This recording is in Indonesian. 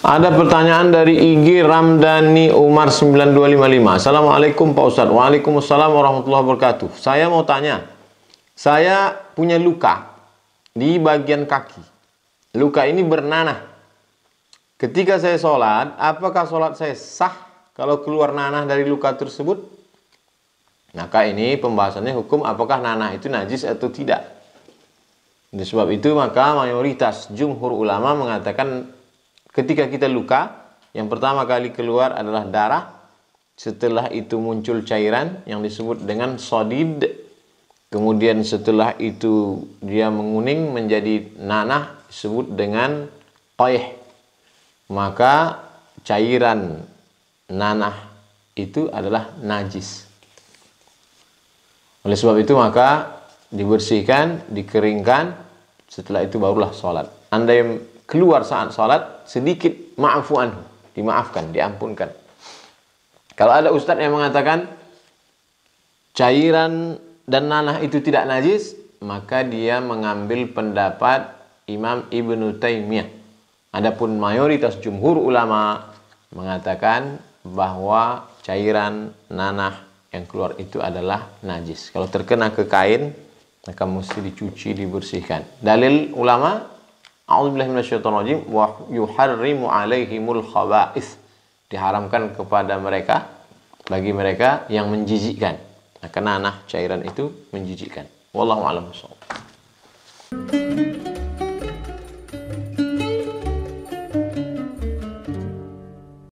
Ada pertanyaan dari IG Ramdhani Umar 9255. Assalamualaikum Pak Ustadz. Waalaikumsalam warahmatullahi wabarakatuh. Saya mau tanya. Saya punya luka di bagian kaki. Luka ini bernanah. Ketika saya sholat, apakah sholat saya sah kalau keluar nanah dari luka tersebut? Maka ini pembahasannya hukum apakah nanah itu najis atau tidak. Sebab itu maka mayoritas jumhur ulama mengatakan ketika kita luka, yang pertama kali keluar adalah darah, setelah itu muncul cairan yang disebut dengan sodid, kemudian setelah itu dia menguning menjadi nanah disebut dengan qaih. Maka cairan nanah itu adalah najis. Oleh sebab itu maka dibersihkan, dikeringkan, setelah itu barulah sholat. Anda yang keluar saat sholat sedikit maafu anhu dimaafkan diampunkan. Kalau ada ustadz yang mengatakan cairan dan nanah itu tidak najis maka dia mengambil pendapat Imam Ibnu Taimiyah. Adapun mayoritas jumhur ulama mengatakan bahwa cairan nanah yang keluar itu adalah najis. Kalau terkena ke kain maka mesti dicuci dibersihkan. Dalil ulama A'udzubillahi minasyaitonirrajim wa yuharrimu alaihimul khaba'is. Diharamkan kepada mereka bagi mereka yang menjijikkan. Nah, karena nanah cairan itu menjijikkan. Wallahu a'lam.